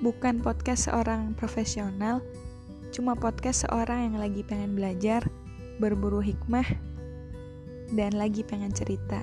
bukan podcast seorang profesional, cuma podcast seorang yang lagi pengen belajar, berburu hikmah, dan lagi pengen cerita.